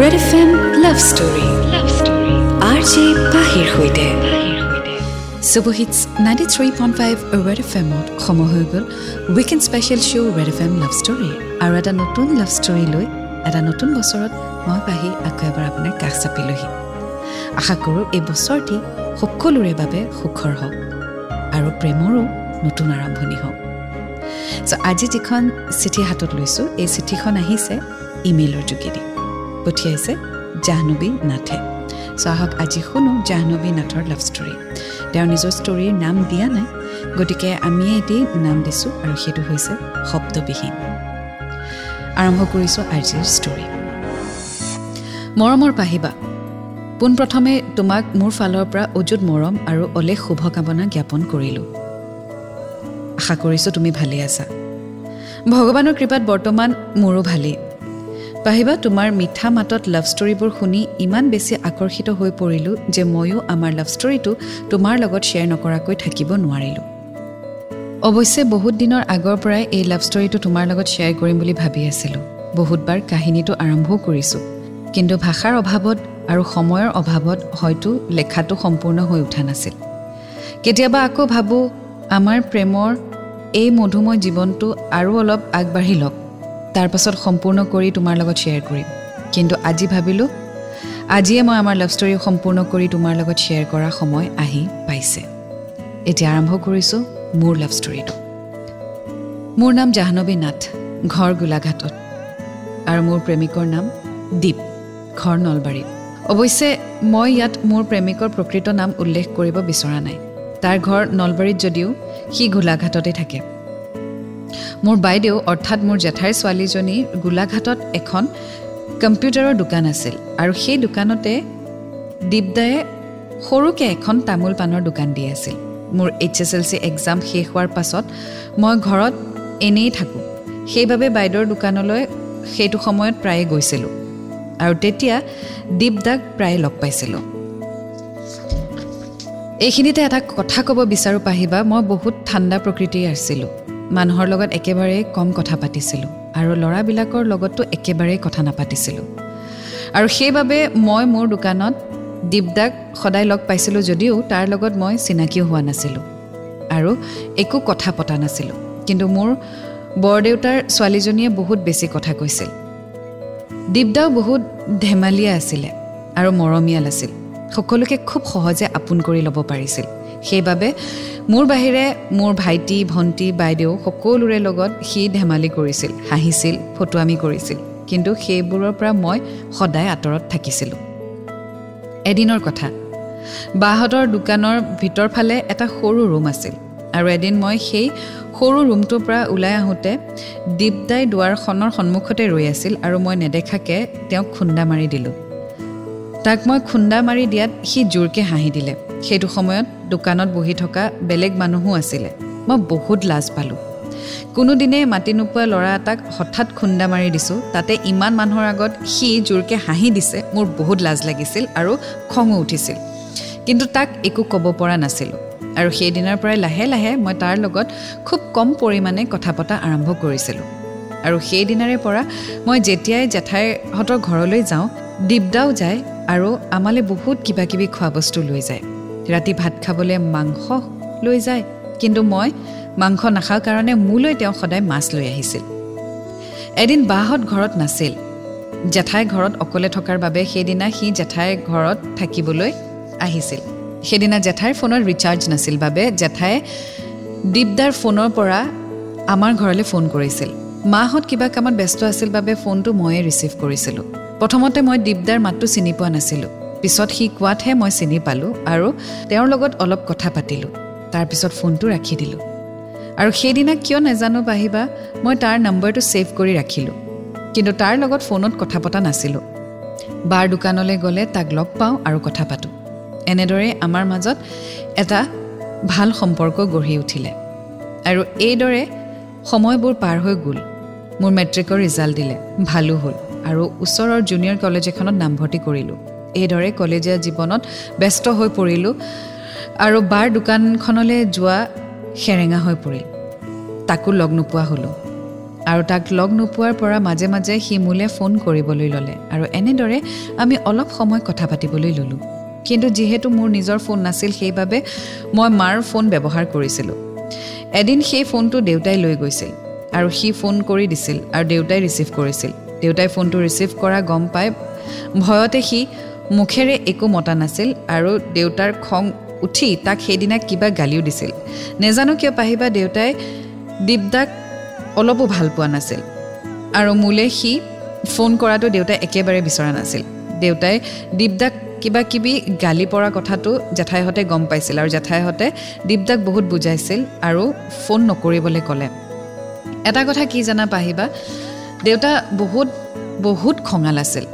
Red F M love story love story R J পাহিৰ সৈতে super hits ninety three point five red F এমত সময় হৈ গ'ল। Weekend special show' red F M love story আৰু এটা নতুন লাভ ষ্টৰী লৈ এটা নতুন বছৰত মই পাহি আকৌ এবাৰ আপোনাৰ কাষ চাপিলোহি। আশা কৰোঁ এই বছৰটি সকলোৰে বাবে সুখৰ হওক আৰু প্ৰেমৰো নতুন আৰম্ভণি হওক। চ' আজি যিখন চিঠি হাতত লৈছোঁ এই চিঠিখন আহিছে ইমেইলৰ যোগেদি। পঠিয়াইছে জাহ্নৱী নাথে। চ' আহক আজি শুনো জাহ্নৱী নাথৰ লাভ ষ্টৰী তেওঁ নিজৰ ষ্টৰীৰ নাম দিয়া নাই গতিকে আমিয়ে এটি নাম দিছোঁ আৰু সেইটো হৈছে শব্দবিহীন। আৰম্ভ কৰিছোঁ আজিৰ ষ্টৰী মৰমৰ পাহিবা পোনপ্ৰথমে তোমাক মোৰ ফালৰ পৰা অযুত মৰম আৰু অলেখ শুভকামনা জ্ঞাপন কৰিলোঁ। আশা কৰিছোঁ তুমি ভালেই আছা। ভগৱানৰ কৃপাত বৰ্তমান মোৰো ভালেই। পাহিবা তোমাৰ মিঠা মাতত লাভ ষ্টৰীবোৰ শুনি ইমান বেছি আকৰ্ষিত হৈ পৰিলোঁ যে ময়ো আমাৰ লাভ ষ্টৰীটো তোমাৰ লগত শ্বেয়াৰ নকৰাকৈ থাকিব নোৱাৰিলোঁ। অৱশ্যে বহুত দিনৰ আগৰ পৰাই এই লাভ ষ্টৰীটো তোমাৰ লগত শ্বেয়াৰ কৰিম বুলি ভাবি আছিলোঁ। বহুতবাৰ কাহিনীটো আৰম্ভও কৰিছোঁ। কিন্তু ভাষাৰ অভাৱত আৰু সময়ৰ অভাৱত হয়তো লেখাটো সম্পূৰ্ণ হৈ উঠা নাছিল। কেতিয়াবা আকৌ ভাবোঁ আমাৰ প্ৰেমৰ এই মধুময় জীৱনটো আৰু অলপ আগবাঢ়ি লওক। তাৰপাছত সম্পূৰ্ণ কৰি তোমাৰ লগত শ্বেয়াৰ কৰিম। কিন্তু আজি ভাবিলোঁ আজিয়ে মই আমাৰ লাভ ষ্টৰী সম্পূৰ্ণ কৰি তোমাৰ লগত শ্বেয়াৰ কৰা সময় আহি পাইছে। এতিয়া আৰম্ভ কৰিছোঁ মোৰ লাভ ষ্টৰীটো মোৰ নাম জাহ্নৱী নাথ ঘৰ গোলাঘাটত। আৰু মোৰ প্ৰেমিকৰ নাম দীপ ঘৰ নলবাৰীত। অৱশ্যে মই ইয়াত মোৰ প্ৰেমিকৰ প্ৰকৃত নাম উল্লেখ কৰিব বিচৰা নাই। তাৰ ঘৰ নলবাৰীত যদিও সি গোলাঘাটতে থাকে। মোৰ বাইদেউ অৰ্থাৎ মোৰ জেঠাইৰ ছোৱালীজনীৰ গোলাঘাটত এখন কম্পিউটাৰৰ দোকান আছিল আৰু সেই দোকানতে দীপদায়ে সৰুকৈ এখন তামোল পাণৰ দোকান দি আছিল। মোৰ H S L C exam শেষ হোৱাৰ পাছত মই ঘৰত এনেই থাকোঁ। সেইবাবে বাইদেউৰ দোকানলৈ সেইটো সময়ত প্ৰায়ে গৈছিলোঁ আৰু তেতিয়া দীপদাক প্ৰায়ে লগ পাইছিলোঁ। এইখিনিতে এটা কথা ক'ব বিচাৰোঁ পাহিবা মই বহুত ঠাণ্ডা প্ৰকৃতিৰ আছিলোঁ। মানুহৰ লগত একেবাৰেই কম কথা পাতিছিলোঁ আৰু ল'ৰাবিলাকৰ লগততো একেবাৰেই কথা নাপাতিছিলোঁ। আৰু সেইবাবে মই মোৰ দোকানত দীপদাক সদায় লগ পাইছিলোঁ যদিও তাৰ লগত মই চিনাকিও হোৱা নাছিলোঁ আৰু একো কথা পতা নাছিলোঁ। কিন্তু মোৰ বৰদেউতাৰ ছোৱালীজনীয়ে বহুত বেছি কথা কৈছিল। দীপদাও বহুত ধেমালীয়া আছিলে আৰু মৰমীয়াল আছিল। সকলোকে খুব সহজে আপোন কৰি ল'ব পাৰিছিল। সেইবাবে মোৰ বাহিৰে মোৰ ভাইটি ভণ্টি বাইদেউ সকলোৰে লগত সি ধেমালি কৰিছিল হাঁহিছিল ফটোৱামি কৰিছিল। কিন্তু সেইবোৰৰ পৰা মই সদায় আঁতৰত থাকিছিলোঁ। এদিনৰ কথা বাহঁতৰ দোকানৰ ভিতৰ ফালে এটা সৰু ৰুম আছিল আৰু এদিন মই সেই সৰু ৰুমটোৰ পৰা ওলাই আহোঁতে দীপদাই দুৱাৰখনৰ সন্মুখতে ৰৈ আছিল আৰু মই নেদেখাকৈ তেওঁক খুন্দা মাৰি দিলোঁ। তাক মই খুন্দা মাৰি দিয়াত সি জোৰকৈ হাঁহি দিলে। সেইটো সময়ত দোকানত বহি থকা বেলেগ মানুহো আছিলে। মই বহুত লাজ পালোঁ। কোনোদিনে মাতি নোপোৱা ল'ৰা এটাক হঠাৎ খুন্দা মাৰি দিছোঁ। তাতে ইমান মানুহৰ আগত সি জোৰকৈ হাঁহি দিছে। মোৰ বহুত লাজ লাগিছিল আৰু খঙো উঠিছিল। কিন্তু তাক একো ক'ব পৰা নাছিলোঁ। আৰু সেইদিনাৰ পৰাই লাহে লাহে মই তাৰ লগত খুব কম পৰিমাণে কথা পতা আৰম্ভ কৰিছিলোঁ। আৰু সেইদিনাৰে পৰা মই যেতিয়াই জেঠাইহঁতৰ ঘৰলৈ যাওঁ দীপদাও যায় আৰু আমালৈ বহুত কিবা কিবি খোৱা বস্তু লৈ যায়। ৰাতি ভাত খাবলৈ মাংস লৈ যায়। কিন্তু মই মাংস নাখাওঁ কাৰণে মোলৈ তেওঁ সদায় মাছ লৈ আহিছিল। এদিন বাহঁত ঘৰত নাছিল। জেঠাই ঘৰত অকলে থকাৰ বাবে সেইদিনা সি জেঠাই ঘৰত থাকিবলৈ আহিছিল। সেইদিনা জেঠাইৰ ফোনত ৰিচাৰ্জ নাছিল। বাবে জেঠাই দীপদাৰ ফোনৰ পৰা আমাৰ ঘৰলৈ ফোন কৰিছিল। মাহঁত কিবা কামত ব্যস্ত আছিল বাবে ফোনটো ময়ে ৰিচিভ কৰিছিলোঁ। প্ৰথমতে মই দীপদাৰ মাতটো চিনি পোৱা নাছিলোঁ। পিছত সি কোৱাতহে মই চিনি পালোঁ আৰু তেওঁৰ লগত অলপ কথা পাতিলোঁ। তাৰপিছত ফোনটো ৰাখি দিলোঁ। আৰু সেইদিনা কিয় নাজানো পাহিবা মই তাৰ নম্বৰটো ছেভ কৰি ৰাখিলোঁ। কিন্তু তাৰ লগত ফোনত কথা পতা নাছিলোঁ। বাৰ দোকানলৈ গ'লে তাক লগ পাওঁ আৰু কথা পাতোঁ। এনেদৰে আমাৰ মাজত এটা ভাল সম্পৰ্ক গঢ়ি উঠিলে। আৰু এইদৰে সময়বোৰ পাৰ হৈ গ'ল। মোৰ মেট্ৰিকৰ ৰিজাল্ট দিলে। ভালো হ'ল। আৰু ওচৰৰ জুনিয়ৰ কলেজ এখনত নামভৰ্তি কৰিলোঁ। এইদৰে কলেজীয়া জীৱনত ব্যস্ত হৈ পৰিলোঁ আৰু বাৰ দোকানখনলৈ যোৱা সেৰেঙা হৈ পৰিল। তাকো লগ নোপোৱা হ'লোঁ। আৰু তাক লগ নোপোৱাৰ পৰা মাজে মাজে সি মোলৈ ফোন কৰিবলৈ ল'লে আৰু এনেদৰে আমি অলপ সময় কথা পাতিবলৈ ল'লোঁ। কিন্তু যিহেতু মোৰ নিজৰ ফোন নাছিল সেইবাবে মই মাৰ ফোন ব্যৱহাৰ কৰিছিলোঁ। এদিন সেই ফোনটো দেউতাই লৈ গৈছিল আৰু সি ফোন কৰি দিছিল আৰু দেউতাই ৰিচিভ কৰিছিল। দেউতাই ফোনটো ৰিচিভ কৰা গম পাই ভয়তে সি মুখেৰে একো মতা নাছিল আৰু দেউতাৰ খং উঠি তাক সেইদিনা কিবা গালিও দিছিল। নেজানো কিয় পাহিবা দেউতাই দীপদাক অলপো ভাল পোৱা নাছিল। আৰু মোলৈ সি ফোন কৰাটো দেউতাই একেবাৰে বিচৰা নাছিল। দেউতাই দীপদাক কিবা কিবি গালি পৰা কথাটো জেঠাইহঁতে গম পাইছিল আৰু জেঠাইহঁতে দীপদাক বহুত বুজাইছিল আৰু ফোন নকৰিবলৈ ক'লে। এটা কথা কি জানা পাহিবা দেউতা বহুত বহুত খঙাল আছিল।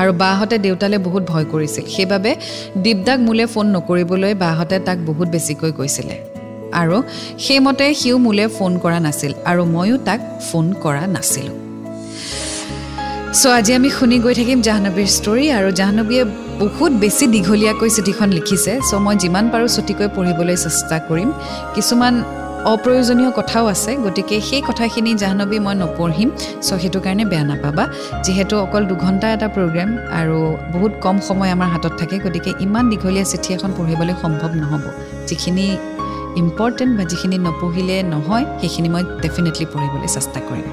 আৰু বাহঁতে দেউতালৈ বহুত ভয় কৰিছিল। সেইবাবে দীপদাক মোলৈ ফোন নকৰিবলৈ বাহঁতে তাক বহুত বেছিকৈ কৈছিলে। আৰু সেইমতে সিও মোলৈ ফোন কৰা নাছিল আৰু ময়ো তাক ফোন কৰা নাছিলোঁ। চ' আজি আমি শুনি গৈ থাকিম জাহ্নবীৰ ষ্টৰী আৰু জাহ্নবীয়ে বহুত বেছি দীঘলীয়াকৈ চিঠিখন লিখিছে। চ' মই যিমান পাৰোঁ চুটিকৈ পঢ়িবলৈ চেষ্টা কৰিম। কিছুমান অপ্ৰয়োজনীয় কথাও আছে গতিকে সেই কথাখিনি জাহ্নবী মই নপঢ়িম। চ' সেইটো কাৰণে বেয়া নাপাবা। যিহেতু অকল দুঘণ্টা এটা প্ৰগ্ৰেম আৰু বহুত কম সময় আমাৰ হাতত থাকে গতিকে ইমান দীঘলীয়া চিঠি এখন পঢ়িবলৈ সম্ভৱ নহ'ব। যিখিনি ইম্পৰ্টেণ্ট বা যিখিনি নপঢ়িলে নহয় সেইখিনি মই ডেফিনেটলি পঢ়িবলৈ চেষ্টা কৰিম।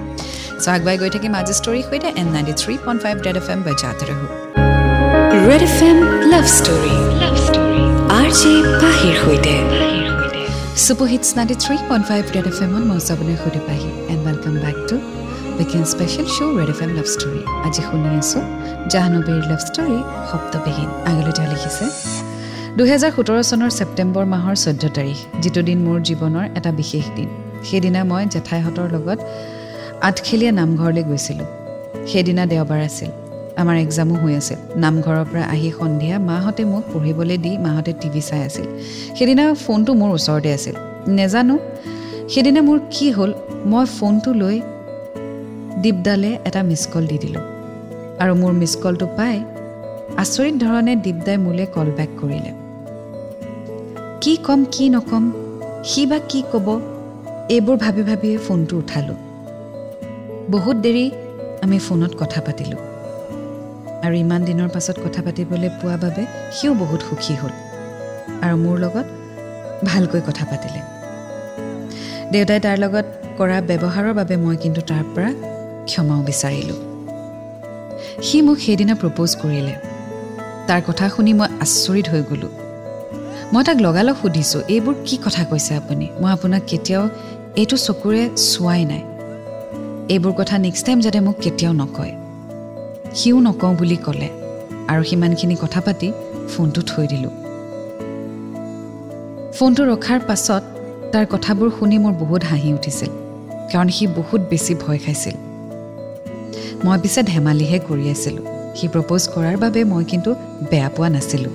চ' আগুৱাই গৈ থাকিম আজি ষ্টৰীৰ সৈতে N ninety three point five red F M বজাতে ৰহো red F M love story R J পাহিৰ সৈতে। Super hits ninety three point five red F এমত মই চাবলৈ সুধি Pahi and welcome back to weekend special show' red F M love story আজি শুনি আছোঁ জাহ্নবীৰ লাভ ষ্টৰী শব্দবিহীন আগলৈ তেওঁ লিখিছে দুহেজাৰ সোতৰ চনৰ ছেপ্টেম্বৰ মাহৰ চৈধ্য তাৰিখ যিটো দিন মোৰ জীৱনৰ এটা বিশেষ দিন। সেইদিনা মই জেঠাইহঁতৰ লগত আঠখেলীয়া নামঘৰলৈ গৈছিলোঁ। সেইদিনা দেওবাৰ আছিল। আমাৰ এক্সামো হৈ আছিল নামঘৰৰ পৰা আহি সন্ধিয়া মাহঁতে মোক পঢ়িবলৈ দি মাহঁতে টিভি চাই আছিল। সেইদিনা ফোনটো মোৰ ওচৰতে আছিল। নেজানো সেইদিনা মোৰ কি হ'ল মই ফোনটো লৈ দীপদালে এটা মিছ কল দি দিলোঁ। আৰু মোৰ মিছ কলটো পাই আচৰিত ধৰণে দীপদাই মোলৈ কল বেক কৰিলে। কি ক'ম কি নক'ম সি বা কি ক'ব এইবোৰ ভাবি ভাবিয়ে ফোনটো উঠালোঁ। বহুত দেৰি আমি ফোনত কথা পাতিলোঁ। আৰু ইমান দিনৰ পাছত কথা পাতিবলৈ পোৱা বাবে সিও বহুত সুখী হ'ল। আৰু মোৰ লগত ভালকৈ কথা পাতিলে। দেউতাই তাৰ লগত কৰা ব্যৱহাৰৰ বাবে মই কিন্তু তাৰ পৰা ক্ষমাও বিচাৰিলোঁ। সি মোক সেইদিনা প্ৰপ'জ কৰিলে। তাৰ কথা শুনি মই আচৰিত হৈ গ'লোঁ। মই তাক লগালগ সুধিছোঁ এইবোৰ কি কথা কৈছে আপুনি? মই আপোনাক কেতিয়াও এইটো চকুৰে চোৱাই নাই। এইবোৰ কথা নেক্সট টাইম যাতে মোক কেতিয়াও নকয়। সিও নকওঁ বুলি ক'লে আৰু সিমানখিনি কথা পাতি ফোনটো থৈ দিলোঁ। ফোনটো ৰখাৰ পাছত তাৰ কথাবোৰ শুনি মোৰ বহুত হাঁহি উঠিছিল কাৰণ সি বহুত বেছি ভয় খাইছিল। মই পিছে ধেমালিহে কৰি আছিলোঁ। সি প্ৰপ'জ কৰাৰ বাবে মই কিন্তু বেয়া পোৱা নাছিলোঁ।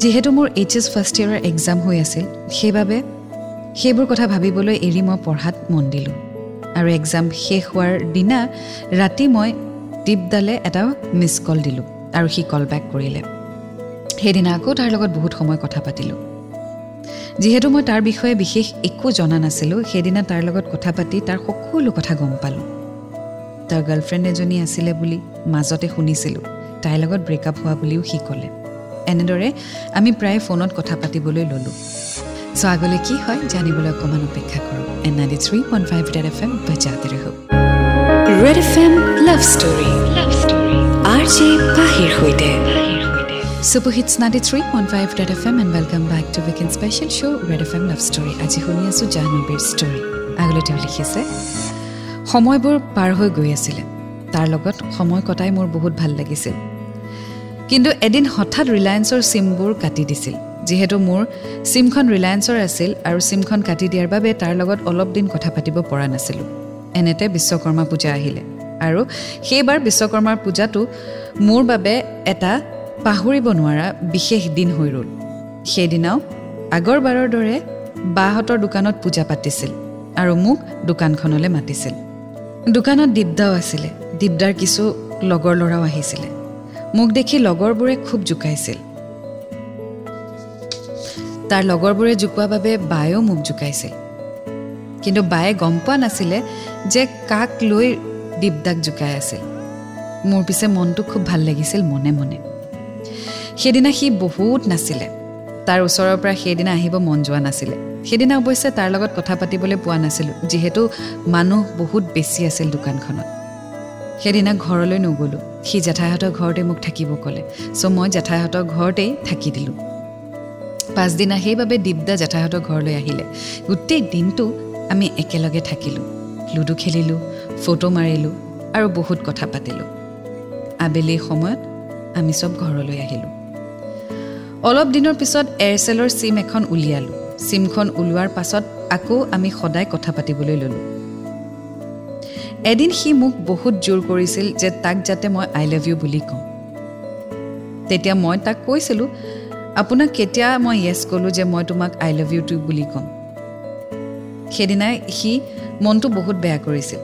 যিহেতু মোৰ এইচ এছ ফাৰ্ষ্ট ইয়েৰৰ এক্সাম হৈ আছিল সেইবাবে সেইবোৰ কথা ভাবিবলৈ এৰি মই পঢ়াত মন দিলোঁ। আৰু এক্সাম শেষ হোৱাৰ দিনা ৰাতি মই দীপদালে এটা মিছ কল দিলোঁ আৰু সি কল বেক কৰিলে। সেইদিনা আকৌ তাৰ লগত বহুত সময় কথা পাতিলোঁ। যিহেতু মই তাৰ বিষয়ে বিশেষ একো জনা নাছিলোঁ সেইদিনা তাৰ লগত কথা পাতি তাৰ সকলো কথা গম পালোঁ। তাৰ গাৰ্লফ্ৰেণ্ড এজনী আছিলে বুলি মাজতে শুনিছিলোঁ তাইৰ লগত ব্ৰেকআপ হোৱা বুলিও সি ক'লে। এনেদৰে আমি প্ৰায় ফোনত কথা পাতিবলৈ ল'লোঁ। চ' আগলৈ কি হয় জানিবলৈ অকণমান অপেক্ষা কৰোঁ N ninety three point five red F M বজাতে ৰহো red F M love story R J পাহিৰ সৈতে super hits ninety three point five red F M and welcome back to weekend special show' red F M love story আজি শুনি আছোঁ জাহ্নবীৰ story আগলৈ তেওঁ লিখিছে সময়বোৰ পাৰ হৈ গৈ আছিলে। তাৰ লগত সময় কটাই মোৰ বহুত ভাল লাগিছিল। কিন্তু এদিন হঠাৎ ৰিলায়েন্সৰ চিমবোৰ কাটি দিছিল। যিহেতু মোৰ চিমখন ৰিলায়েন্সৰ আছিল আৰু চিমখন কাটি দিয়াৰ বাবে তাৰ লগত অলপ দিন কথা পাতিব পৰা নাছিলোঁ। এনেতে বিশ্বকৰ্মা পূজা আহিলে। আৰু সেইবাৰ বিশ্বকৰ্মাৰ পূজাটো মোৰ বাবে এটা পাহৰিব নোৱাৰা বিশেষ দিন হৈ ৰ'ল। সেইদিনাও আগৰবাৰৰ দৰে বাহঁতৰ দোকানত পূজা পাতিছিল আৰু মোক দোকানখনলৈ মাতিছিল। দোকানত দীপদাও আছিলে। দীপদাৰ কিছু লগৰ ল'ৰাও আহিছিলে। মোক দেখি লগৰবোৰে খুব জোকাইছিল। তাৰ লগৰবোৰে জোকোৱা বাবে বায়েও মোক জোকাইছিল। কিন্তু বায়ে গম পোৱা নাছিলে যে কাক লৈ দীপদাক জোকাই আছিল। মোৰ পিছে মনটো খুব ভাল লাগিছিল মনে মনে। সেইদিনা সি বহুত নাছিলে। তাৰ ওচৰৰ পৰা সেইদিনা আহিব মন যোৱা নাছিলে। সেইদিনা অৱশ্যে তাৰ লগত কথা পাতিবলৈ পোৱা নাছিলোঁ যিহেতু মানুহ বহুত বেছি আছিল দোকানখনত। সেইদিনা ঘৰলৈ নগ'লোঁ। সি জেঠাইহঁতৰ ঘৰতে মোক থাকিব ক'লে। চ' মই জেঠাইহঁতৰ ঘৰতেই থাকি দিলোঁ। পাছদিনা সেইবাবে দীপদা জেঠাইহঁতৰ ঘৰলৈ আহিলে। গোটেই দিনটো আমি একেলগে থাকিলোঁ লুডু খেলিলোঁ ফটো মাৰিলোঁ আৰু বহুত কথা পাতিলোঁ। আবেলি সময়ত আমি চব ঘৰলৈ আহিলোঁ। অলপ দিনৰ পিছত এয়াৰচেলৰ চিম এখন উলিয়ালোঁ। চিমখন ওলোৱাৰ পাছত আকৌ আমি সদায় কথা পাতিবলৈ ল'লোঁ। এদিন সি মোক বহুত জোৰ কৰিছিল যে তাক যাতে মই আই লাভ ইউ বুলি কওঁ। তেতিয়া মই তাক কৈছিলোঁ আপোনাক কেতিয়া মই য়েছ ক'লোঁ যে মই তোমাক আই লাভ ইউ টু বুলি ক'ম? সেইদিনাই সি মনটো বহুত বেয়া কৰিছিল।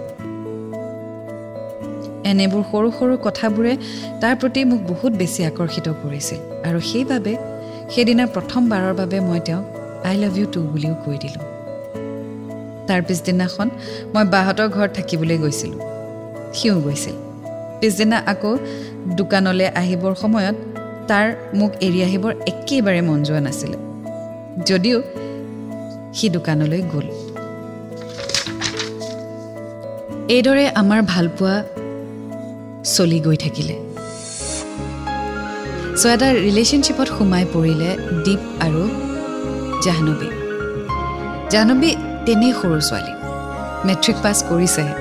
এনেবোৰ সৰু সৰু কথাবোৰে তাৰ প্ৰতি মোক বহুত বেছি আকৰ্ষিত কৰিছিল আৰু সেইবাবে সেইদিনা প্ৰথমবাৰৰ বাবে মই তেওঁক আই লাভ ইউ টু বুলিও কৈ দিলোঁ। তাৰ পিছদিনাখন মই বাহঁতৰ ঘৰত থাকিবলৈ গৈছিলোঁ। সিও গৈছিল। পিছদিনা আকৌ দোকানলৈ আহিবৰ সময়ত তাৰ মোক এৰি আহিবৰ একেবাৰে মন যোৱা নাছিলে। যদিও সি দোকানলৈ গ'ল। এইদৰে আমাৰ ভালপোৱা চলি গৈ থাকিলে। চ' এটা ৰিলেশ্যনশ্বিপত সোমাই পৰিলে দীপ আৰু জাহ্নৱী। জাহ্নৱী তেনেই সৰু ছোৱালী। মেট্ৰিক পাছ কৰিছেহে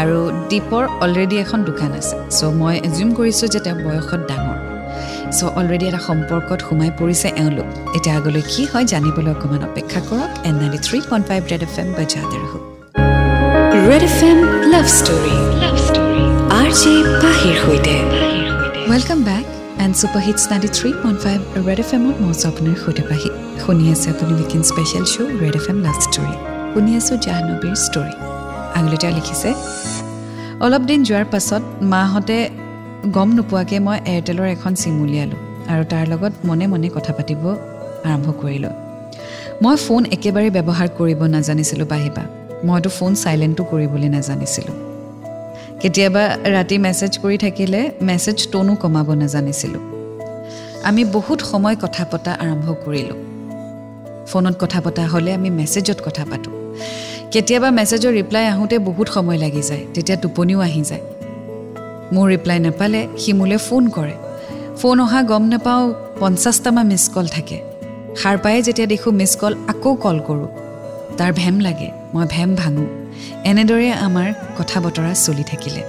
আৰু দীপৰ অলৰেডি এখন দোকান আছে। চ' মই এজিউম কৰিছোঁ যে তেওঁ বয়সত ডাঙৰ। চ' অলৰেডি এটা সম্পৰ্কত সোমাই পৰিছে এওঁলোক। এতিয়া আগলৈ কি হয় জানিবলৈ অকণমান অপেক্ষা কৰক। N ninety three point five red F M বাজাদৰ হোক red F M love story love story R J পাহিৰ সৈতে welcome back and super hits ninety three point five red F এমত মই আছোঁ আপোনাৰ সৈতে পাহি। শুনি আছে আপুনি weekend special show' red F M love story শুনি আছোঁ জাহ্নবীৰ ষ্টৰী আগলৈ লিখিছে অলপ দিন যোৱাৰ পাছত মাহঁতে গম নোপোৱাকৈ মই এয়াৰটেলৰ এখন চিম উলিয়ালোঁ আৰু তাৰ লগত মনে মনে কথা পাতিব আৰম্ভ কৰিলোঁ। মই ফোন একেবাৰে ব্যৱহাৰ কৰিব নাজানিছিলোঁ বাহিবা মইতো ফোন চাইলেণ্টো কৰিবলৈ নাজানিছিলোঁ। কেতিয়াবা ৰাতি মেছেজ কৰি থাকিলে মেছেজ টোনো কমাব নাজানিছিলোঁ। আমি বহুত সময় কথা পতা আৰম্ভ কৰিলোঁ। ফোনত কথা পতা হ'লে আমি মেছেজত কথা পাতোঁ। কেতিয়াবা মেছেজৰ ৰিপ্লাই আহোঁতে বহুত সময় লাগি যায় তেতিয়া টোপনিও আহি যায়। মোৰ ৰিপ্লাই নাপালে সি মোলৈ ফোন কৰে। ফোন অহা গম নাপাওঁ পঞ্চাছটামান মিছ কল থাকে। সাৰ পায়ে যেতিয়া দেখোঁ মিছ কল আকৌ কল কৰোঁ। তাৰ ভেম লাগে। মই ভেম ভাঙোঁ। এনেদৰে আমাৰ কথা বতৰা চলি থাকিলে।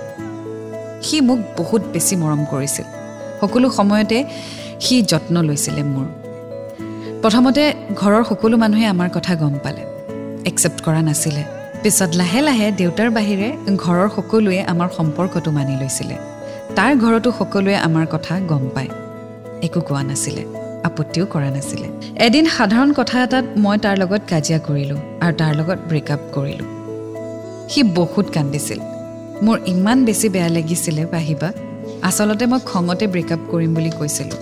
সি মোক বহুত বেছি মৰম কৰিছিল। সকলো সময়তে সি যত্ন লৈছিলে মোৰ। প্ৰথমতে ঘৰৰ সকলো মানুহে আমাৰ কথা গম পালে। একচেপ্ট কৰা নাছিলে। পিছত লাহে লাহে দেউতাৰ বাহিৰে ঘৰৰ সকলোৱে আমাৰ সম্পৰ্কটো মানি লৈছিলে। তাৰ ঘৰতো সকলোৱে আমাৰ কথা গম পায়। একো কোৱা নাছিলে। আপত্তিও কৰা নাছিলে। এদিন সাধাৰণ কথা এটাত মই তাৰ লগত কাজিয়া কৰিলোঁ আৰু তাৰ লগত ব্ৰেকআপ কৰিলোঁ। সি বহুত কান্দিছিল। মোৰ ইমান বেছি বেয়া লাগিছিলে বাহিবা। আচলতে মই খঙতে ব্ৰেকআপ কৰিম বুলি কৈছিলোঁ।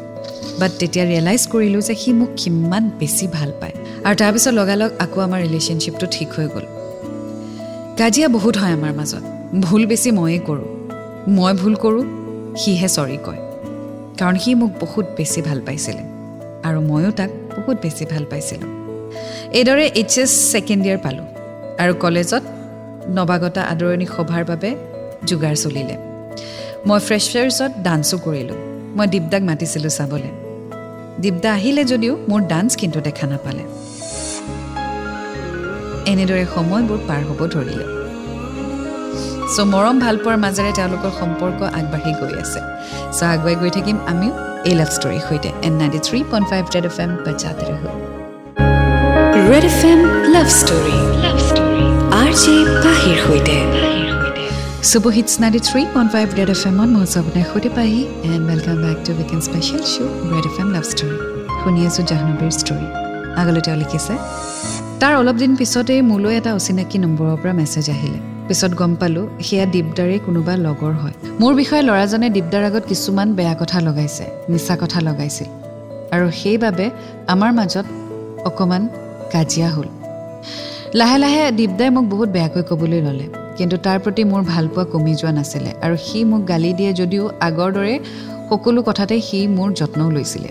বাট তেতিয়া ৰিয়েলাইজ কৰিলোঁ যে সি মোক কিমান বেছি ভাল পায়। আৰু তাৰপিছত লগালগ আকৌ আমাৰ ৰিলেশ্যনশ্বিপটো ঠিক হৈ গ'ল। কাজিয়া বহুত হয় আমাৰ মাজত। ভুল বেছি ময়েই কৰোঁ। মই ভুল কৰোঁ সিহে চৰি কয়। কাৰণ সি মোক বহুত বেছি ভাল পাইছিলে। আৰু ময়ো তাক বহুত বেছি ভাল পাইছিলোঁ। এইদৰে এইচ এছ ছেকেণ্ড ইয়েৰ পালোঁ আৰু কলেজত নৱাগতা আদৰণি সভাৰ বাবে যোগাৰ চলিলে। মই ফ্ৰেছাৰ্ছত ডান্সো কৰিলোঁ। মই দীপদাক মাতিছিলোঁ চাবলৈ। দীপদা আহিলে যদিও মোৰ ডান্স কিন্তু দেখা নাপালে। এনেদৰে সময়বোৰ পাৰ হ'ব ধৰিলে। চ' মৰম ভাল পোৱাৰ মাজেৰে তেওঁলোকৰ সম্পৰ্ক আগবাঢ়ি গৈ আছে। চ' আগুৱাই গৈ থাকিম আমিও এই লাভ ষ্টৰীৰ সৈতে। N ninety three point five red F M বাজাতে ৰহো। Red F M love story love story R J পাহিৰ সৈতে। Super hits ninety three point five red F এমত মই আছোঁ আপোনাৰ সৈতে Pahi. And welcome back to weekend special show' red F M love story শুনি আছোঁ জাহ্নবীৰ ষ্টৰী আগলৈ তেওঁ লিখিছে তাৰ অলপ দিন পিছতেই মোলৈ এটা অচিনাকি নম্বৰৰ পৰা মেছেজ আহিলে। পিছত গম পালোঁ সেয়া দীপদাৰেই কোনোবা লগৰ হয়। মোৰ বিষয়ে ল'ৰাজনে দীপদাৰ আগত কিছুমান বেয়া কথা লগাইছে মিছা কথা লগাইছিল। আৰু সেইবাবে আমাৰ মাজত অকণমান কাজিয়া হ'ল। লাহে লাহে দীপদাই মোক বহুত বেয়াকৈ ক'বলৈ ল'লে। কিন্তু তাৰ প্ৰতি মোৰ ভালপোৱা কমি যোৱা নাছিলে আৰু সি মোক গালি দিয়ে যদিও আগৰ দৰে সকলো কথাতে সি মোৰ যত্নও লৈছিলে।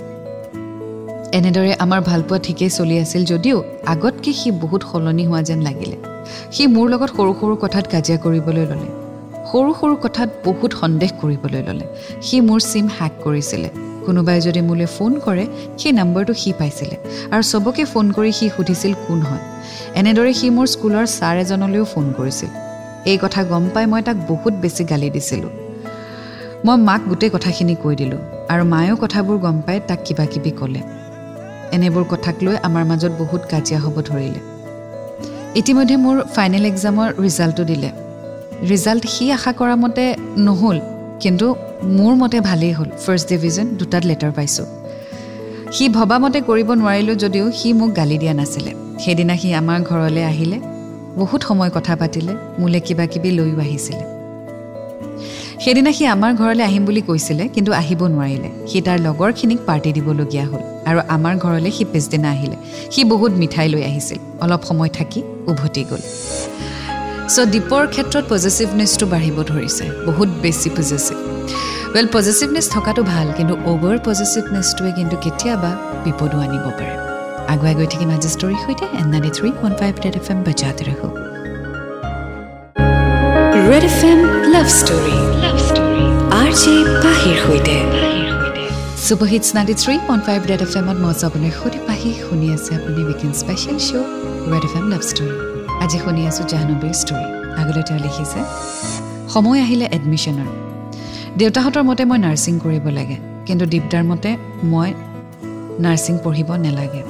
এনেদৰে আমাৰ ভালপোৱা ঠিকেই চলি আছিল যদিও আগতকৈ সি বহুত সলনি হোৱা যেন লাগিলে। সি মোৰ লগত সৰু সৰু কথাত কাজিয়া কৰিবলৈ ল'লে। সৰু সৰু কথাত বহুত সন্দেহ কৰিবলৈ ল'লে। সি মোৰ চিম হেক কৰিছিলে। কোনোবাই যদি মোলৈ ফোন কৰে সেই নম্বৰটো সি পাইছিলে। আৰু চবকে ফোন কৰি সি সুধিছিল কোন হয়। এনেদৰে সি মোৰ স্কুলৰ ছাৰ এজনলৈও ফোন কৰিছিল। এই কথা গম পাই মই তাক বহুত বেছি গালি দিছিলোঁ। মই মাক গোটেই কথাখিনি কৈ দিলোঁ আৰু মায়েও কথাবোৰ গম পাই তাক কিবা কিবি ক'লে। এনেবোৰ কথাক লৈ আমাৰ মাজত বহুত কাজিয়া হ'ব ধৰিলে। ইতিমধ্যে মোৰ ফাইনেল এক্সামৰ ৰিজাল্টটো দিলে। ৰিজাল্ট সি আশা কৰা মতে নহ'ল কিন্তু মোৰ মতে ভালেই হ'ল। ফাৰ্ষ্ট ডিভিজন দুটাত লেটাৰ পাইছোঁ। সি ভবামতে কৰিব নোৱাৰিলোঁ যদিও সি মোক গালি দিয়া নাছিলে। সেইদিনা সি আমাৰ ঘৰলৈ আহিলে বহুত সময় কথা পাতিলে মোলৈ কিবা কিবি লৈও আহিছিলে। সেইদিনা সি আমাৰ ঘৰলৈ আহিম বুলি কৈছিলে কিন্তু আহিব নোৱাৰিলে। সি তাৰ লগৰখিনিক পাৰ্টি দিবলগীয়া হ'ল। আৰু আমাৰ ঘৰলৈ সি পিছদিনা আহিলে। সি বহুত মিঠাই লৈ আহিছিল। অলপ সময় থাকি উভতি গ'ল। চ' দীপৰ ক্ষেত্ৰত পজিটিভনেছটো বাঢ়িব ধৰিছে। বহুত বেছি পজিটিভ ৱেল পজিটিভনেছ থকাটো ভাল কিন্তু অভাৰ পজিটিভনেছটোৱে কিন্তু কেতিয়াবা বিপদো আনিব পাৰে। আগুৱাই গৈ থাকিম আজি ষ্টৰীৰ সৈতে। N ninety three one five red F M বজাতে ৰাখোঁ red F M love story love story R J পাহিৰ সৈতে। Super hits ninety three point five red F এমত মই আপোনাৰ সুধি পাহি। শুনি আছে আপুনি weekend special show' red F M love story আজি শুনি আছোঁ জাহ্নবীৰ ষ্টৰী আগলৈ তেওঁ লিখিছে সময় আহিলে এডমিশ্যনৰ দেউতাহঁতৰ মতে মই নাৰ্ছিং কৰিব লাগে কিন্তু দীপদাৰ মতে মই নাৰ্ছিং পঢ়িব নালাগে।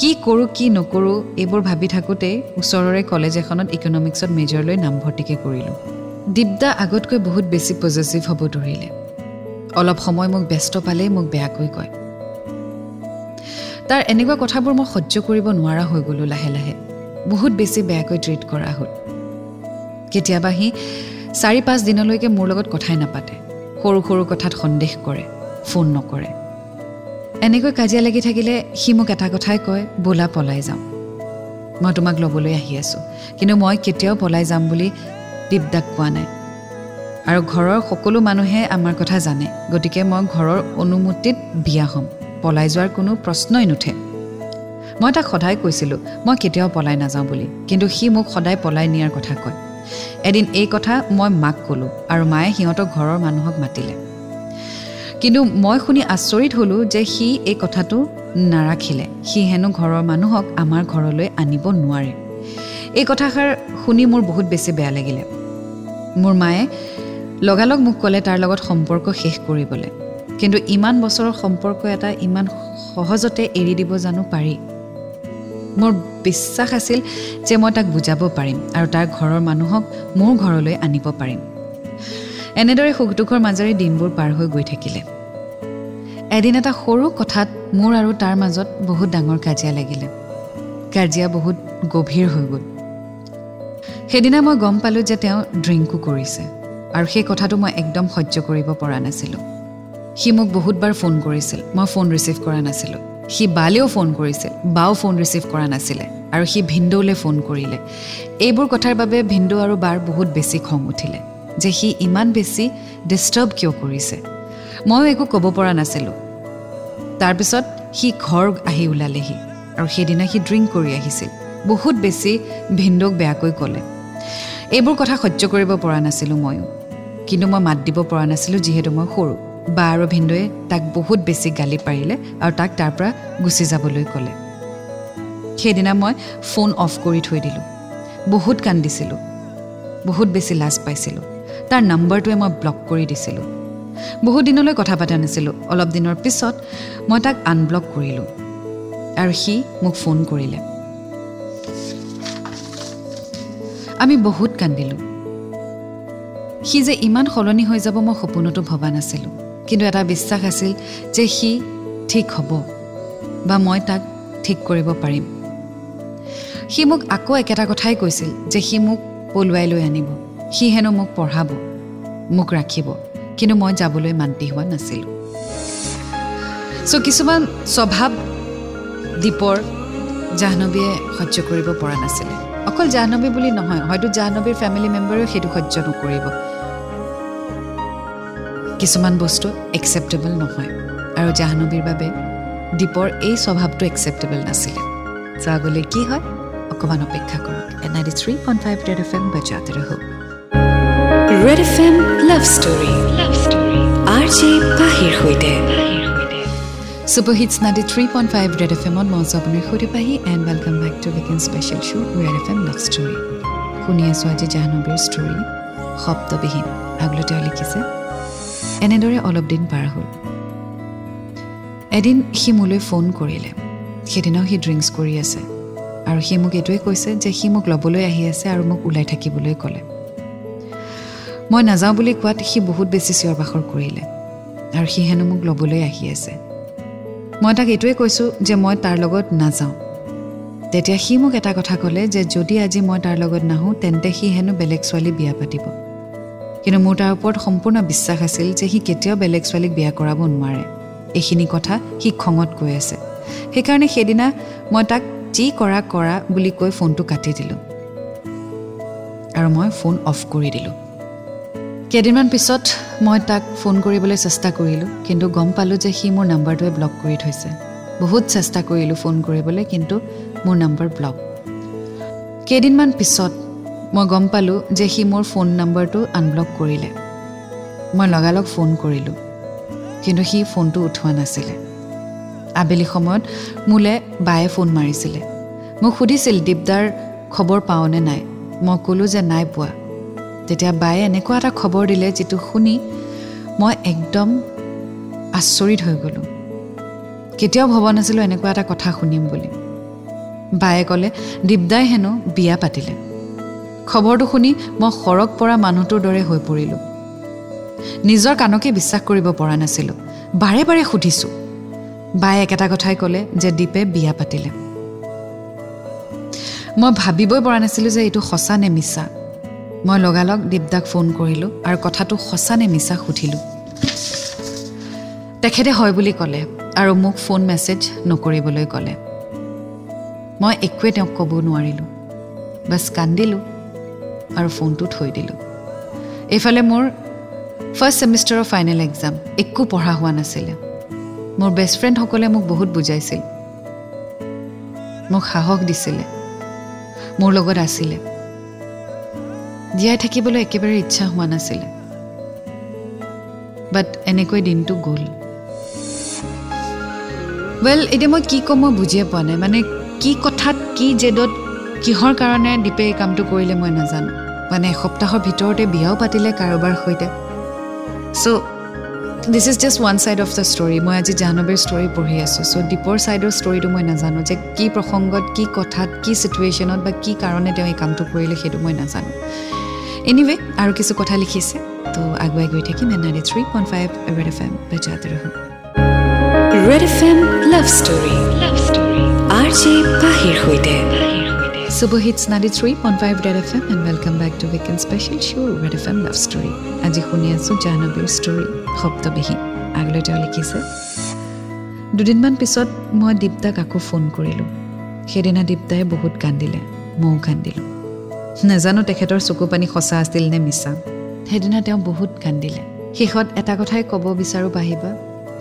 কি কৰোঁ কি নকৰোঁ এইবোৰ ভাবি থাকোঁতেই ওচৰৰে কলেজ এখনত ইকনমিক্সত মেজৰ লৈ নামভৰ্তিকে কৰিলোঁ। দীপদা আগতকৈ বহুত বেছি পজিটিভ হ'ব ধৰিলে। অলপ সময় মোক ব্যস্ত পালেই মোক বেয়াকৈ কয়। তাৰ এনেকুৱা কথাবোৰ মই সহ্য কৰিব নোৱাৰা হৈ গ'লোঁ লাহে লাহে। বহুত বেছি বেয়াকৈ ট্ৰিট কৰা হ'ল। কেতিয়াবা সি চাৰি পাঁচ দিনলৈকে মোৰ লগত কথাই নাপাতে। সৰু সৰু কথাত সন্দেহ কৰে ফোন নকৰে। এনেকৈ কাজিয়া লাগি থাকিলে সি মোক এটা কথাই কয় বোলা পলাই যাওঁ মই তোমাক ল'বলৈ আহি আছোঁ। কিন্তু মই কেতিয়াও পলাই যাম বুলি দীপদাক কোৱা নাই। আৰু ঘৰৰ সকলো মানুহে আমাৰ কথা জানে। গতিকে মই ঘৰৰ অনুমতিত বিয়া হ'ম। পলাই যোৱাৰ কোনো প্ৰশ্নই নুঠে। মই তাক সদায় কৈছিলোঁ মই কেতিয়াও পলাই নাযাওঁ বুলি। কিন্তু সি মোক সদায় পলাই নিয়াৰ কথা কয়। এদিন এই কথা মই মাক ক'লোঁ আৰু মায়ে সিহঁতক ঘৰৰ মানুহক মাতিলে। কিন্তু মই শুনি আচৰিত হ'লোঁ যে সি এই কথাটো নাৰাখিলে। সি হেনো ঘৰৰ মানুহক আমাৰ ঘৰলৈ আনিব নোৱাৰে। এই কথাষাৰ শুনি মোৰ বহুত বেছি বেয়া লাগিলে। মোৰ মায়ে লগালগ মোক ক'লে তাৰ লগত সম্পৰ্ক শেষ কৰিবলৈ। কিন্তু ইমান বছৰৰ সম্পৰ্ক এটা ইমান সহজতে এৰি দিব জানো পাৰি। মোৰ বিশ্বাস আছিল যে মই তাক বুজাব পাৰিম আৰু তাৰ ঘৰৰ মানুহক মোৰ ঘৰলৈ আনিব পাৰিম। এনেদৰে সুখ দুখৰ মাজেৰে দিনবোৰ পাৰ হৈ গৈ থাকিলে। এদিন এটা সৰু কথাত মোৰ আৰু তাৰ মাজত বহুত ডাঙৰ কাজিয়া লাগিলে। কাজিয়া বহুত গভীৰ হৈ গ'ল। সেইদিনা মই গম পালোঁ যে তেওঁ ড্ৰিংকো কৰিছে। আৰু সেই কথাটো মই একদম সহ্য কৰিব পৰা নাছিলোঁ। সি মোক বহুতবাৰ ফোন কৰিছিল। মই ফোন ৰিচিভ কৰা নাছিলোঁ। সি বালেও ফোন কৰিছিল। বাও ফোন ৰিচিভ কৰা নাছিলে। আৰু সি ভিন্দৌলৈ ফোন কৰিলে। এইবোৰ কথাৰ বাবে ভিন্দৌ আৰু বাৰ বহুত বেছি খং উঠিলে যে সি ইমান বেছি ডিষ্টাৰ্ব কিয় কৰিছে। ময়ো একো ক'ব পৰা নাছিলোঁ। তাৰপিছত সি ঘৰ আহি ওলালেহি আৰু সেইদিনা সি ড্ৰিংক কৰি আহিছিল। বহুত বেছি ভিন্দৌক বেয়াকৈ ক'লে। এইবোৰ কথা সহ্য কৰিব পৰা নাছিলোঁ ময়ো। কিন্তু মই মাত দিব পৰা নাছিলোঁ যিহেতু মই সৰু। বা আৰু ভিন্দৌৱে তাক বহুত বেছি গালি পাৰিলে আৰু তাক তাৰ পৰা গুচি যাবলৈ ক'লে। সেইদিনা মই ফোন অফ কৰি থৈ দিলোঁ। বহুত কান্দিছিলোঁ। বহুত বেছি লাজ পাইছিলোঁ। তাৰ নম্বৰটোৱে মই ব্লক কৰি দিছিলোঁ। বহুত দিনলৈ কথা পতা নাছিলোঁ। অলপ দিনৰ পিছত মই তাক আনব্লক কৰিলোঁ। আৰু সি মোক ফোন কৰিলে। আমি বহুত কান্দিলোঁ। সি যে ইমান সলনি হৈ যাব মই সপোনতো ভবা নাছিলোঁ। কিন্তু এটা বিশ্বাস আছিল যে সি ঠিক হ'ব বা মই তাক ঠিক কৰিব পাৰিম। সি মোক আকৌ একেটা কথাই কৈছিল যে সি মোক পলুৱাই লৈ আনিব। সি হেনো মোক পঢ়াব মোক ৰাখিব। কিন্তু মই যাবলৈ মান্তি হোৱা নাছিলোঁ। চ' কিছুমান স্বভাৱ দীপৰ জাহ্নৱীয়ে সহ্য কৰিব পৰা নাছিলে। অকল জাহ্নৱী বুলি নহয় হয়তো জাহ্নৱীৰ ফেমিলি মেম্বাৰেও সেইটো সহ্য নকৰিব। কিছুমান বস্তু একচেপ্টেবল নহয়। আৰু জাহ্নৱীৰ বাবে দীপৰ এই স্বভাৱটো একচেপ্টেবল নাছিলে। আগলৈ কি হয়? অকণমান অপেক্ষা কৰক। Ninety three point five red F M বাজাতে ৰহক। Red F M love story love story R J পাহিৰ সৈতে। Super hits ninety three point five red F এমত মই আছোঁ আপোনাৰ সৈতে Pahi and welcome back to weekend special show' red F M love story শুনি আছোঁ আজি জাহ্নৱীৰ ষ্টৰী শব্দবিহীন আগলৈ তেওঁ লিখিছে এনেদৰে অলপ দিন পাৰ হ'ল। এদিন সি মোলৈ ফোন কৰিলে। সেইদিনাও সি ড্ৰিংকছ কৰি আছে। আৰু সি মোক এইটোৱে কৈছে যে সি মোক ল'বলৈ আহি আছে আৰু মোক ওলাই থাকিবলৈ ক'লে। মই নাযাওঁ বুলি কোৱাত সি বহুত বেছি চিঞৰ বাখৰ কৰিলে। আৰু সি হেনো মোক ল'বলৈ আহি আছে। মই তাক এইটোৱে কৈছোঁ যে মই তাৰ লগত নাযাওঁ। তেতিয়া সি মোক এটা কথা ক'লে যে যদি আজি মই তাৰ লগত নাহোঁ তেন্তে সি হেনো বেলেগ ছোৱালী বিয়া পাতিব। কিন্তু মোৰ তাৰ ওপৰত সম্পূৰ্ণ বিশ্বাস আছিল যে সি কেতিয়াও বেলেগ ছোৱালীক বিয়া কৰাব নোৱাৰে। এইখিনি কথা সি খঙত কৈ আছে। সেইকাৰণে সেইদিনা মই তাক যি কৰা কৰা বুলি কৈ ফোনটো কাটি দিলোঁ। আৰু মই ফোন অফ কৰি দিলোঁ। কেইদিনমান পিছত মই তাক ফোন কৰিবলৈ চেষ্টা কৰিলোঁ কিন্তু গম পালোঁ যে সি মোৰ নাম্বাৰটোৱে ব্লক কৰি থৈছে। বহুত চেষ্টা কৰিলোঁ ফোন কৰিবলৈ কিন্তু মোৰ নাম্বাৰ ব্লক। কেইদিনমান পিছত মই গম পালোঁ যে সি মোৰ ফোন নাম্বাৰটো আনব্লক কৰিলে। মই লগালগ ফোন কৰিলোঁ কিন্তু সি ফোনটো উঠোৱা নাছিলে। আবেলি সময়ত মোলৈ বায়ে ফোন মাৰিছিলে। মোক সুধিছিল দীপদাৰ খবৰ পাওঁনে নাই? মই ক'লোঁ যে নাই পোৱা। তেতিয়া বায়ে এনেকুৱা এটা খবৰ দিলে যিটো শুনি মই একদম আচৰিত হৈ গ'লোঁ। কেতিয়াও ভবা নাছিলোঁ এনেকুৱা এটা কথা শুনিম বুলি। বায়ে ক'লে দীপদাই হেনো বিয়া পাতিলে। খবৰটো শুনি মই সৰগ পৰা মানুহটোৰ দৰে হৈ পৰিলোঁ। নিজৰ কাণকে বিশ্বাস কৰিব পৰা নাছিলোঁ। বাৰে বাৰে সুধিছোঁ। বায়ে একেটা কথাই ক'লে যে দীপে বিয়া পাতিলে। মই ভাবিবই পৰা নাছিলোঁ যে এইটো সঁচা নে মিছা। মই লগালগ দীপদাক ফোন কৰিলোঁ আৰু কথাটো সঁচা নে মিছা সুধিলোঁ। তেখেতে হয় বুলি ক'লে আৰু মোক ফোন মেছেজ নকৰিবলৈ ক'লে। মই একোৱে তেওঁক ক'ব নোৱাৰিলোঁ। বাছ কান্দিলোঁ। আৰু ফোনটো থৈ দিলোঁ। এইফালে মোৰ ফাৰ্ষ্ট ছেমিষ্টাৰৰ ফাইনেল এক্সাম একো পঢ়া হোৱা নাছিলে। মোৰ বেষ্ট ফ্ৰেণ্ডসকলে মোক বহুত বুজাইছিল। মোক সাহস দিছিলে। মোৰ লগত আছিলে। জীয়াই থাকিবলৈ একেবাৰে ইচ্ছা হোৱা নাছিলে। বাট এনেকৈ দিনটো গ'ল। ৱেল এতিয়া মই কি ক'ম মই বুজিয়ে পোৱা নাই। মানে কি কথাত কি জেদত কিহৰ কাৰণে দীপে এই কামটো কৰিলে মই নাজানো। মানে এসপ্তাহৰ ভিতৰতে বিয়াও পাতিলে কাৰোবাৰ সৈতে। So' this is just one side of the story মই আজি জাহ্নৱীৰ ষ্টৰী পঢ়ি আছোঁ। চ' দীপৰ ছাইডৰ ষ্টৰীটো মই নাজানো। যে কি প্ৰসংগত কি কথাত কি চিটুৱেশ্যনত বা কি কাৰণে তেওঁ এই কামটো কৰিলে সেইটো মই নাজানো। এনিৱে আৰু কিছু কথা লিখিছে। তো আগুৱাই গৈ থাকিম ninety three point five red F M. বেজাতে ৰহোঁ। Red F M love story. Love story. R J পাহিৰ সৈতে। Super Hits 93.5 Red FM and welcome back to Weekend Special Show Red FM Love Story. আজি শুনি story শব্দবিহীন আগলৈ তেওঁ লিখিছে দুদিনমান পিছত মই দীপ্তাক আকৌ ফোন কৰিলোঁ সেইদিনা দীপ্তাই বহুত কান্দিলে ময়ো কান্দিলোঁ নাজানো তেখেতৰ চকু পানী সঁচা আছিল নে মিছা সেইদিনা তেওঁ বহুত কান্দিলে শেষত এটা কথাই ক'ব বিচাৰোঁ পাহিবা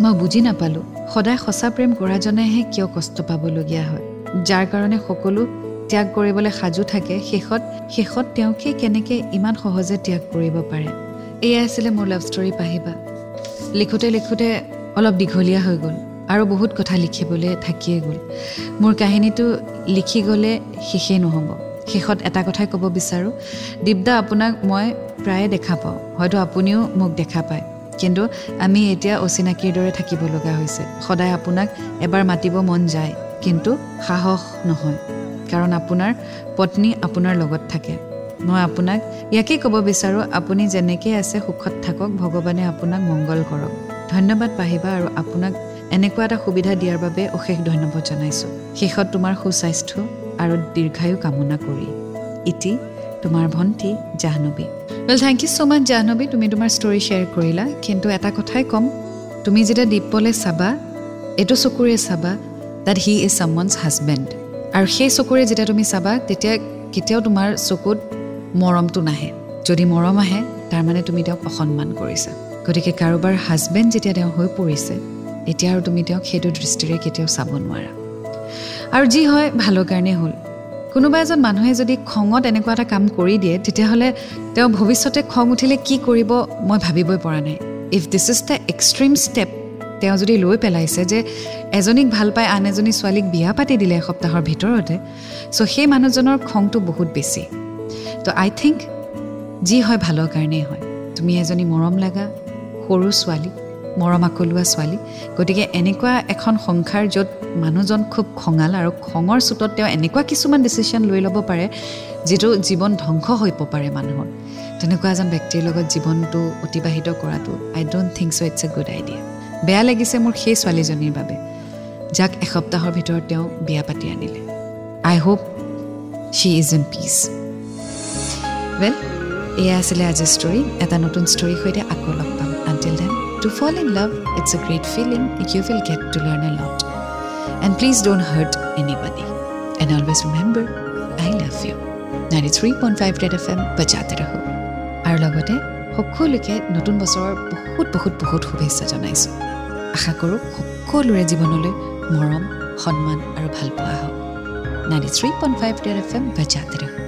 মই বুজি নাপালোঁ সদায় সঁচা প্ৰেম কৰাজনেহে কিয় কষ্ট পাবলগীয়া হয় যাৰ কাৰণে সকলো ত্যাগ কৰিবলৈ সাজু থাকে শেষত শেষত তেওঁকে কেনেকৈ ইমান সহজে ত্যাগ কৰিব পাৰে? এয়াই আছিলে মোৰ লাভ ষ্টৰী পাহিবা। লিখোঁতে লিখোঁতে অলপ দীঘলীয়া হৈ গ'ল আৰু বহুত কথা লিখিবলৈ থাকিয়ে গ'ল। মোৰ কাহিনীটো লিখি গ'লে শেষেই নহ'ব। শেষত এটা কথাই ক'ব বিচাৰোঁ দীপদা আপোনাক মই প্ৰায়ে দেখা পাওঁ হয়তো আপুনিও মোক দেখা পায়। কিন্তু আমি এতিয়া অচিনাকিৰ দৰে থাকিব লগা হৈছে। সদায় আপোনাক এবাৰ মাতিব মন যায় কিন্তু সাহস নহয়। কাৰণ আপোনাৰ পত্নী আপোনাৰ লগত থাকে। মই আপোনাক ইয়াকেই ক'ব বিচাৰোঁ আপুনি যেনেকৈ আছে সুখত থাকক ভগৱানে আপোনাক মংগল কৰক। ধন্যবাদ পাহিবা আৰু আপোনাক এনেকুৱা এটা সুবিধা দিয়াৰ বাবে অশেষ ধন্যবাদ জনাইছোঁ। শেষত তোমাৰ সুস্বাস্থ্য আৰু দীৰ্ঘায়ু কামনা কৰি। ইটি তোমাৰ ভণ্টি Jahnavi well thank you so' much Jahnavi তুমি তোমাৰ ষ্টৰি শ্বেয়াৰ কৰিলা। কিন্তু এটা কথাই ক'ম তুমি যেতিয়া দীপলৈ চাবা এইটো চকুৰে চাবা that he is someone's husband আৰু সেই চকুৰে যেতিয়া তুমি চাবা তেতিয়া কেতিয়াও তোমাৰ চকুত মৰমটো নাহে। যদি মৰম আহে তাৰমানে তুমি তেওঁক অসন্মান কৰিছা। গতিকে কাৰোবাৰ হাজবেণ্ড যেতিয়া তেওঁ হৈ পৰিছে এতিয়া আৰু তুমি তেওঁক সেইটো দৃষ্টিৰে কেতিয়াও চাব নোৱাৰা। আৰু যি হয় ভালৰ কাৰণেই হ'ল। কোনোবা এজন মানুহে যদি খঙত এনেকুৱা এটা কাম কৰি দিয়ে তেতিয়াহ'লে তেওঁ ভৱিষ্যতে খং উঠিলে কি কৰিব মই ভাবিবই পৰা নাই। If this is the extreme step তেওঁ যদি লৈ পেলাইছে যে এজনীক ভাল পাই আন এজনী ছোৱালীক বিয়া পাতি দিলে এসপ্তাহৰ ভিতৰতে চ' সেই মানুহজনৰ খংটো বহুত বেছি। তো আই থিংক যি হয় ভালৰ কাৰণেই হয়। তুমি এজনী মৰম লগা সৰু ছোৱালী মৰম আকলোৱা ছোৱালী গতিকে এনেকুৱা এখন সংসাৰ য'ত মানুহজন খুব খঙাল আৰু খঙৰ চোতত তেওঁ এনেকুৱা কিছুমান ডিচিশ্যন লৈ ল'ব পাৰে যিটো জীৱন ধ্বংস হৈ পাৰে মানুহৰ। তেনেকুৱা এজন ব্যক্তিৰ লগত জীৱনটো অতিবাহিত কৰাটো I don't think so' it's a good idea বেয়া লাগিছে মোৰ সেই ছোৱালীজনীৰ বাবে যাক এসপ্তাহৰ ভিতৰত তেওঁ বিয়া পাতি আনিলে। I hope she is in peace well এয়া আছিলে আজিৰ ষ্টৰী এটা নতুন ষ্টৰীৰ সৈতে আকৌ লগ পাম। Until then to fall in love it's a great feeling you will get to learn a lot and please don't hurt anybody and always remember I love you ninety three point five red F M বজাতে ৰাখোঁ আৰু লগতে সকলোকে নতুন বছৰৰ বহুত বহুত বহুত শুভেচ্ছা জনাইছোঁ। আশা কৰোঁ সকলোৰে জীৱনলৈ মৰম সন্মান আৰু ভালপোৱা হওক। Ninety three point five red F M বজাতে